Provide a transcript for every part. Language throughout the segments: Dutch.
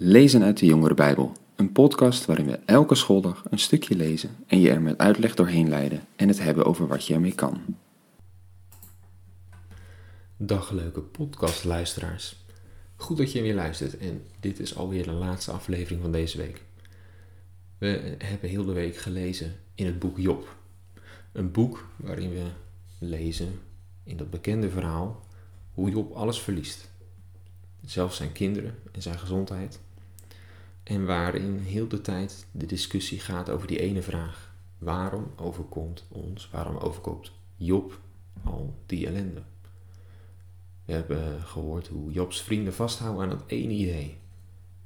Lezen uit de Jongere Bijbel, een podcast waarin we elke schooldag een stukje lezen en je er met uitleg doorheen leiden en het hebben over wat je ermee kan. Dag leuke podcastluisteraars. Goed dat je weer luistert en dit is alweer de laatste aflevering van deze week. We hebben heel de week gelezen in het boek Job. Een boek waarin we lezen in dat bekende verhaal hoe Job alles verliest. Zelfs zijn kinderen en zijn gezondheid. En waarin heel de tijd de discussie gaat over die ene vraag. Waarom overkomt ons, waarom overkoopt Job al die ellende? We hebben gehoord hoe Jobs vrienden vasthouden aan dat ene idee.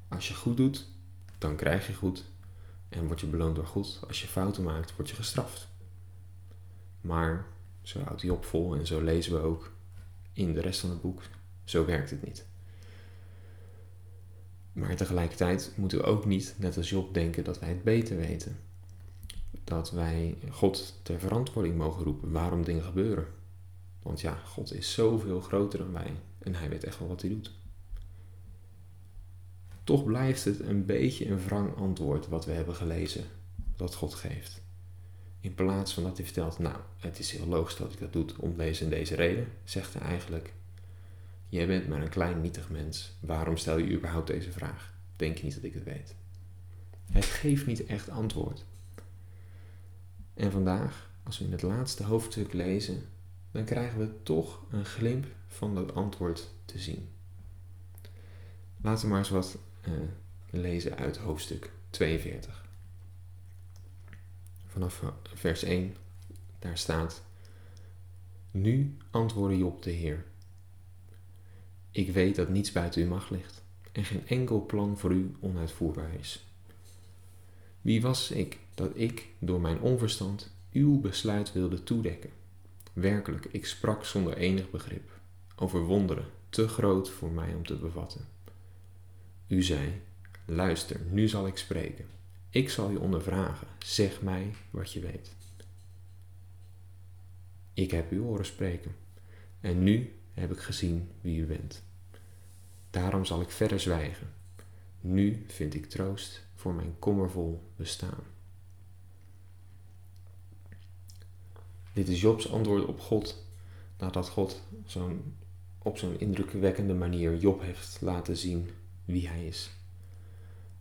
Als je goed doet, dan krijg je goed en word je beloond door goed. Als je fouten maakt, word je gestraft. Maar zo houdt Job vol en zo lezen we ook in de rest van het boek. Zo werkt het niet. Maar tegelijkertijd moeten we ook niet, net als Job, denken dat wij het beter weten. Dat wij God ter verantwoording mogen roepen waarom dingen gebeuren. Want ja, God is zoveel groter dan wij en hij weet echt wel wat hij doet. Toch blijft het een beetje een wrang antwoord wat we hebben gelezen, dat God geeft. In plaats van dat hij vertelt, nou, het is heel logisch dat ik dat doe om deze en deze reden, zegt hij eigenlijk, Jij bent maar een klein nietig mens. Waarom stel je überhaupt deze vraag? Denk je niet dat ik het weet? Het geeft niet echt antwoord. En vandaag, als we in het laatste hoofdstuk lezen, dan krijgen we toch een glimp van dat antwoord te zien. Laten we maar eens wat uh, lezen uit hoofdstuk 42. Vanaf vers 1, daar staat: Nu antwoordde Job de Heer. Ik weet dat niets buiten uw macht ligt en geen enkel plan voor u onuitvoerbaar is. Wie was ik dat ik door mijn onverstand uw besluit wilde toedekken? Werkelijk, ik sprak zonder enig begrip over wonderen te groot voor mij om te bevatten. U zei: Luister, nu zal ik spreken. Ik zal je ondervragen. Zeg mij wat je weet. Ik heb u horen spreken. En nu heb ik gezien wie u bent. Daarom zal ik verder zwijgen. Nu vind ik troost voor mijn kommervol bestaan. Dit is Jobs antwoord op God, nadat God op zo'n indrukwekkende manier Job heeft laten zien wie hij is,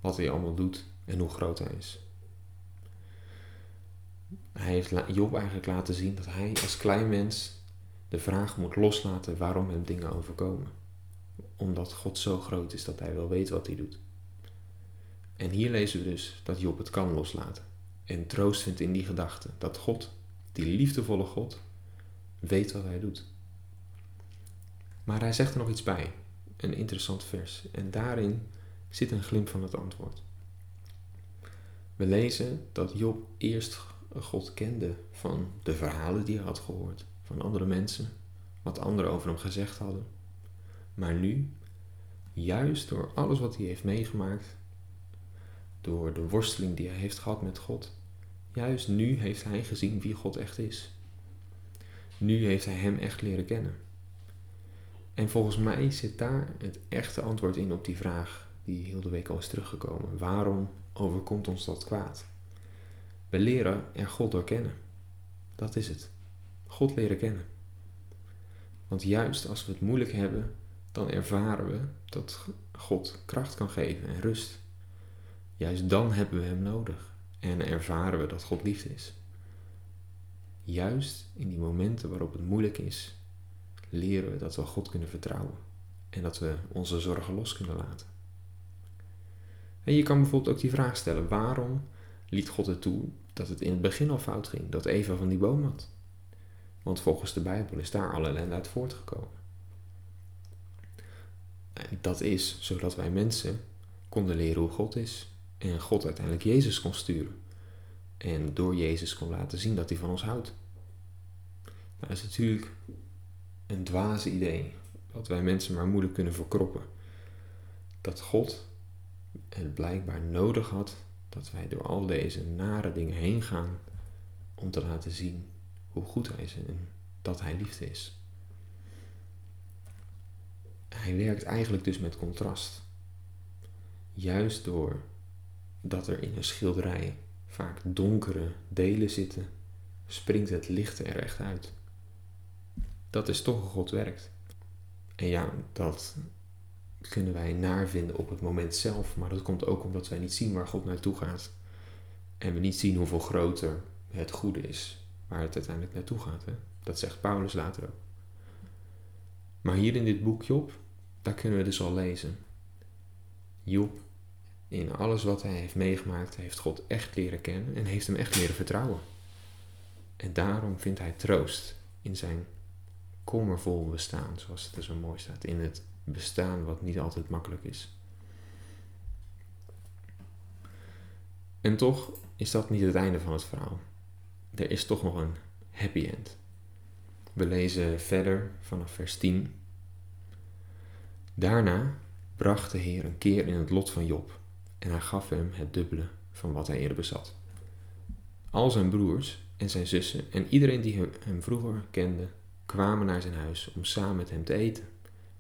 wat hij allemaal doet en hoe groot hij is. Hij heeft Job eigenlijk laten zien dat hij als klein mens de vraag moet loslaten waarom hem dingen overkomen. Omdat God zo groot is dat hij wel weet wat hij doet. En hier lezen we dus dat Job het kan loslaten. En troost vindt in die gedachte dat God, die liefdevolle God, weet wat hij doet. Maar hij zegt er nog iets bij, een interessant vers. En daarin zit een glimp van het antwoord. We lezen dat Job eerst God kende van de verhalen die hij had gehoord van andere mensen, wat anderen over hem gezegd hadden. Maar nu, juist door alles wat hij heeft meegemaakt, door de worsteling die hij heeft gehad met God, juist nu heeft hij gezien wie God echt is. Nu heeft hij hem echt leren kennen. En volgens mij zit daar het echte antwoord in op die vraag die heel de week al is teruggekomen. Waarom overkomt ons dat kwaad? We leren er God door kennen. Dat is het. God leren kennen. Want juist als we het moeilijk hebben, dan ervaren we dat God kracht kan geven en rust. Juist dan hebben we Hem nodig en ervaren we dat God liefde is. Juist in die momenten waarop het moeilijk is, leren we dat we God kunnen vertrouwen en dat we onze zorgen los kunnen laten. En je kan bijvoorbeeld ook die vraag stellen: waarom liet God het toe dat het in het begin al fout ging, dat Eva van die boom had? Want volgens de Bijbel is daar alle ellende uit voortgekomen. En dat is zodat wij mensen konden leren hoe God is. En God uiteindelijk Jezus kon sturen. En door Jezus kon laten zien dat hij van ons houdt. Nou, dat is natuurlijk een dwaze idee. Dat wij mensen maar moeilijk kunnen verkroppen. Dat God het blijkbaar nodig had dat wij door al deze nare dingen heen gaan om te laten zien hoe goed hij is en dat hij liefde is. Hij werkt eigenlijk dus met contrast. juist door dat er in een schilderij vaak donkere delen zitten, springt het licht er echt uit. Dat is toch hoe God werkt. En ja, dat kunnen wij naarvinden op het moment zelf, maar dat komt ook omdat wij niet zien waar God naartoe gaat. En we niet zien hoeveel groter het goede is waar het uiteindelijk naartoe gaat. Hè? Dat zegt Paulus later ook. Maar hier in dit boek Job, daar kunnen we dus al lezen. Job, in alles wat hij heeft meegemaakt, heeft God echt leren kennen en heeft hem echt leren vertrouwen. En daarom vindt hij troost in zijn kommervol bestaan, zoals het er zo mooi staat. In het bestaan wat niet altijd makkelijk is. En toch is dat niet het einde van het verhaal. Er is toch nog een happy end. We lezen verder vanaf vers 10. Daarna bracht de Heer een keer in het lot van Job en hij gaf hem het dubbele van wat hij eerder bezat. Al zijn broers en zijn zussen en iedereen die hem vroeger kende, kwamen naar zijn huis om samen met hem te eten.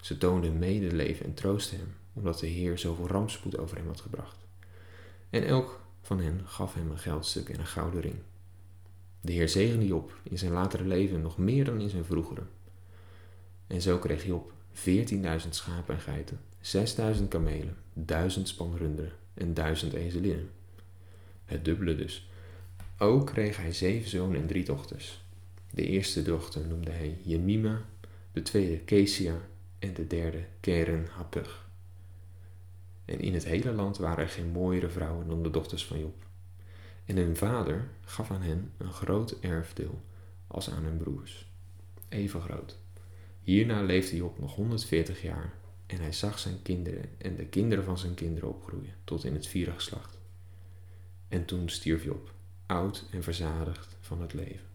Ze toonden medeleven en troostten hem, omdat de Heer zoveel rampspoed over hem had gebracht. En elk van hen gaf hem een geldstuk en een gouden ring. De Heer zegende Job in zijn latere leven nog meer dan in zijn vroegere. En zo kreeg Job 14.000 schapen en geiten, 6.000 kamelen, 1000 spanrunderen en 1000 ezelinnen. Het dubbele dus. Ook kreeg hij zeven zonen en drie dochters. De eerste dochter noemde hij Jemima, de tweede Kesia en de derde Keren Hapug. En in het hele land waren er geen mooiere vrouwen dan de dochters van Job. En hun vader gaf aan hen een groot erfdeel als aan hun broers. Even groot. Hierna leefde Job nog 140 jaar en hij zag zijn kinderen en de kinderen van zijn kinderen opgroeien tot in het vierde geslacht. En toen stierf Job, oud en verzadigd van het leven.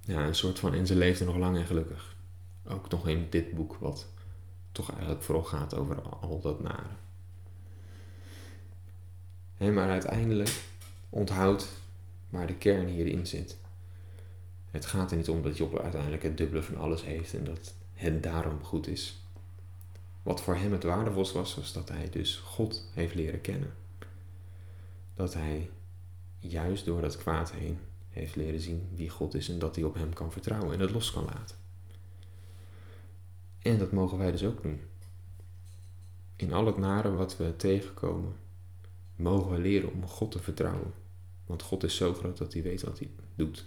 Ja, een soort van en ze leefde nog lang en gelukkig. Ook nog in dit boek, wat toch eigenlijk vooral gaat over al dat nare. Maar uiteindelijk onthoudt waar de kern hierin zit. Het gaat er niet om dat Job uiteindelijk het dubbele van alles heeft en dat het daarom goed is. Wat voor hem het waardevolste was, was dat hij dus God heeft leren kennen. Dat hij juist door dat kwaad heen heeft leren zien wie God is en dat hij op hem kan vertrouwen en het los kan laten. En dat mogen wij dus ook doen. In al het nare wat we tegenkomen, mogen we leren om God te vertrouwen. Want God is zo groot dat hij weet wat hij doet.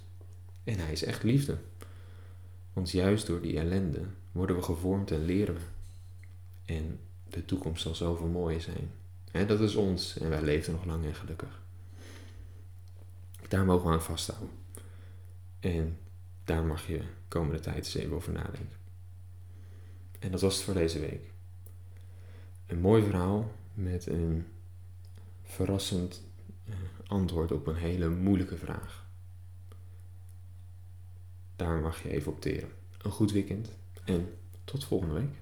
En hij is echt liefde. Want juist door die ellende worden we gevormd en leren we. En de toekomst zal zoveel mooier zijn. En dat is ons en wij leven nog lang en gelukkig. Daar mogen we aan vasthouden. En daar mag je komende tijd eens even over nadenken. En dat was het voor deze week. Een mooi verhaal met een verrassend eh, antwoord op een hele moeilijke vraag. Daar mag je even opteren. Een goed weekend en tot volgende week.